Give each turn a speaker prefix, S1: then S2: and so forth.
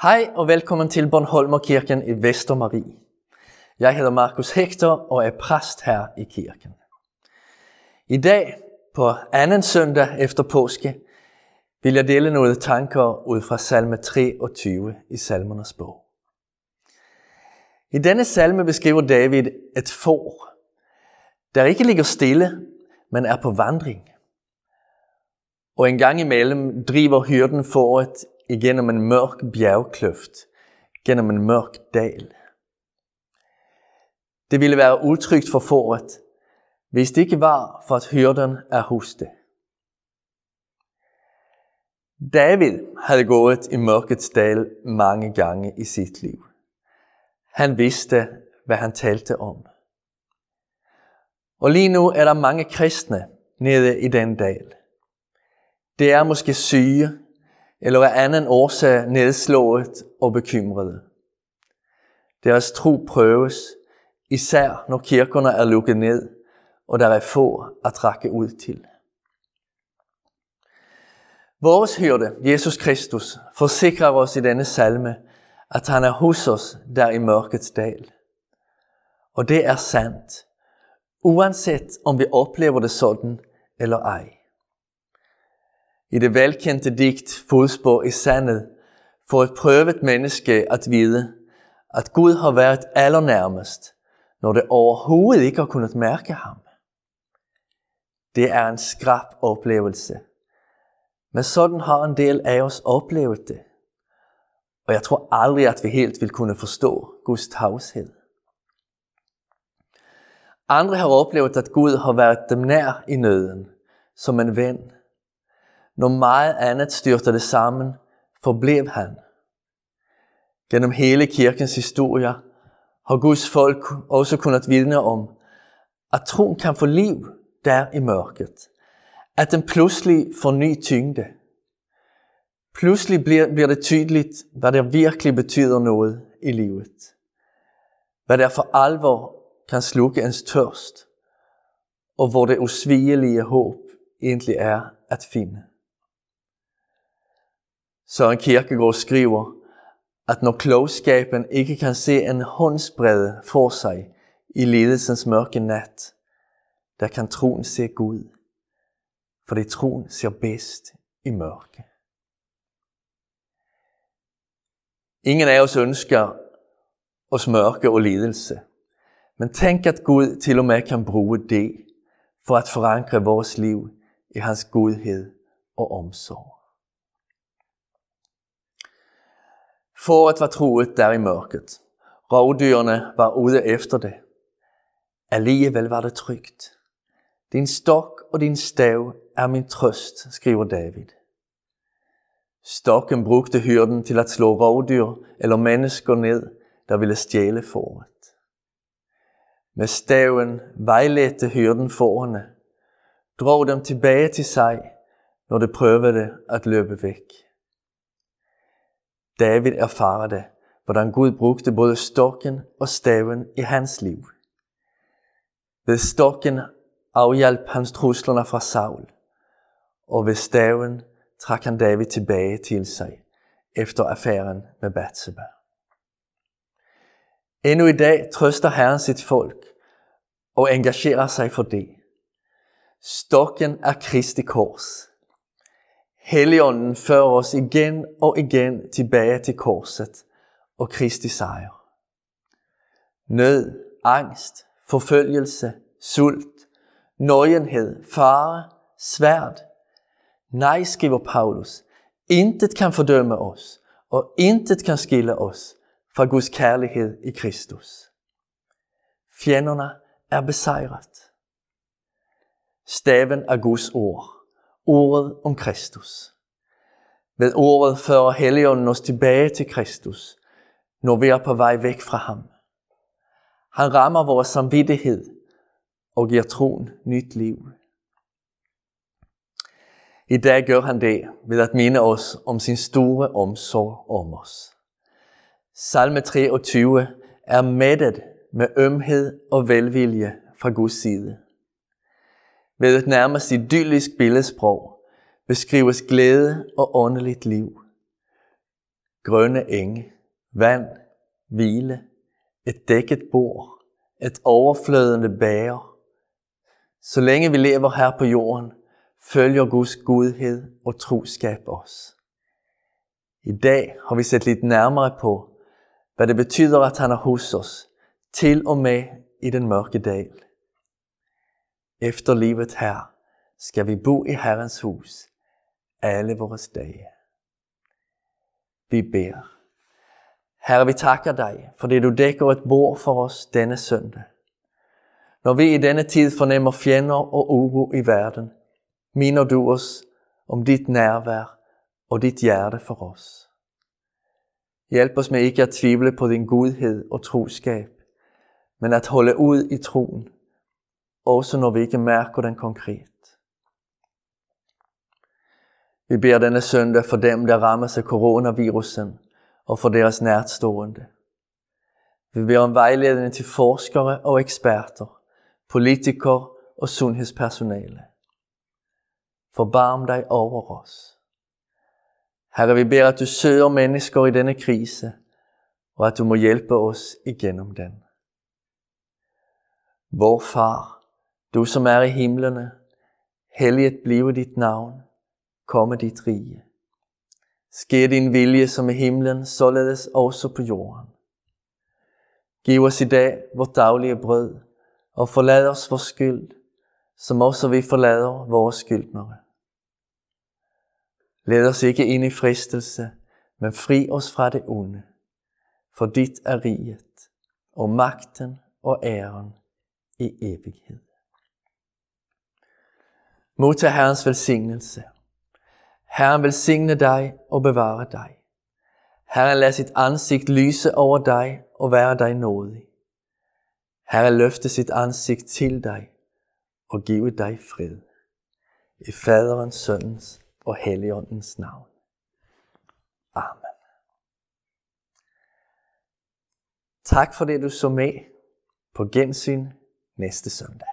S1: Hej og velkommen til Bornholmerkirken i Vestermarie. Jeg hedder Markus Hector og er præst her i kirken. I dag, på anden søndag efter påske, vil jeg dele nogle tanker ud fra salme 23 i salmernes bog. I denne salme beskriver David et får, der ikke ligger stille, men er på vandring. Og en gang imellem driver hyrden fåret igennem en mørk bjergkløft, gennem en mørk dal. Det ville være utrygt for fåret, hvis det ikke var for at hyrden er hos det. David havde gået i mørkets dal mange gange i sit liv. Han vidste, hvad han talte om. Og lige nu er der mange kristne nede i den dal. Det er måske syge, eller af anden årsag nedslået og bekymrede. Deres tro prøves, især når kirkerne er lukket ned, og der er få at trække ud til. Vores hyrde, Jesus Kristus, forsikrer os i denne salme, at han er hos os der i mørkets dal. Og det er sandt, uanset om vi oplever det sådan eller ej. I det velkendte digt Fodspor i sandet for et prøvet menneske at vide, at Gud har været allernærmest, når det overhovedet ikke har kunnet mærke ham. Det er en skrab oplevelse. Men sådan har en del af os oplevet det. Og jeg tror aldrig, at vi helt vil kunne forstå Guds tavshed. Andre har oplevet, at Gud har været dem nær i nøden, som en ven, når meget andet styrte det sammen, forblev han. Gennem hele kirkens historie har Guds folk også kunnet vidne om, at troen kan få liv der i mørket. At den pludselig får ny tyngde. Pludselig bliver, bliver det tydeligt, hvad der virkelig betyder noget i livet. Hvad der for alvor kan slukke ens tørst, og hvor det usvigelige håb egentlig er at finde. Søren Kierkegaard skriver, at når klogskaben ikke kan se en håndsbredde for sig i lidelsens mørke nat, der kan troen se Gud, fordi troen ser bedst i mørke. Ingen af os ønsker os mørke og lidelse, men tænk at Gud til og med kan bruge det for at forankre vores liv i hans godhed og omsorg. Fåret var truet der i mørket. Rovdyrene var ude efter det. Alligevel var det trygt. Din stok og din stav er min trøst, skriver David. Stokken brugte hyrden til at slå rovdyr eller mennesker ned, der ville stjæle fåret. Med staven vejledte hyrden fårene, drog dem tilbage til sig, når de prøvede at løbe væk. David erfarede, hvordan Gud brugte både stokken og staven i hans liv. Ved stokken afhjalp hans truslerne fra Saul, og ved staven trak han David tilbage til sig efter affæren med Bathsheba. Endnu i dag trøster Herren sit folk og engagerer sig for det. Stokken er Kristi kors. Helligånden fører os igen og igen tilbage til korset og Kristi sejr. Nød, angst, forfølgelse, sult, nøgenhed, fare, svært. Nej, skriver Paulus, intet kan fordømme os, og intet kan skille os fra Guds kærlighed i Kristus. Fjenderne er besejret. Staven er Guds ord ordet om Kristus. Ved ordet fører Helligånden os tilbage til Kristus, når vi er på vej væk fra ham. Han rammer vores samvittighed og giver troen nyt liv. I dag gør han det ved at minde os om sin store omsorg om os. Salme 23 er mættet med ømhed og velvilje fra Guds side. Ved et nærmest idyllisk billedsprog beskrives glæde og åndeligt liv. grønne enge, vand, hvile, et dækket bord, et overflødende bager. Så længe vi lever her på jorden, følger Guds godhed og troskab os. I dag har vi set lidt nærmere på, hvad det betyder, at han er hos os, til og med i den mørke dal. Efter livet her skal vi bo i Herrens hus alle vores dage. Vi beder. Herre, vi takker dig, fordi du dækker et bord for os denne søndag. Når vi i denne tid fornemmer fjender og uro i verden, minder du os om dit nærvær og dit hjerte for os. Hjælp os med ikke at tvivle på din godhed og troskab, men at holde ud i troen, også når vi ikke mærker den konkret. Vi beder denne søndag for dem, der rammes af coronavirusen, og for deres nærtstående. Vi beder om vejledning til forskere og eksperter, politikere og sundhedspersonale. Forbarm dig over os. Herre, vi beder, at du søger mennesker i denne krise, og at du må hjælpe os igennem den. Vor far, du som er i himlene, helliget blive dit navn, komme dit rige. Sker din vilje som i himlen, således også på jorden. Giv os i dag vores daglige brød, og forlad os vores skyld, som også vi forlader vores skyldnere. Led os ikke ind i fristelse, men fri os fra det onde. For dit er riget, og magten og æren i evighed. Modtag Herrens velsignelse. Herren velsigne dig og bevare dig. Herren lad sit ansigt lyse over dig og være dig nådig. Herren løfte sit ansigt til dig og give dig fred. I Faderens, Søndens og Helligåndens navn. Amen. Tak for det, du så med på gensyn næste søndag.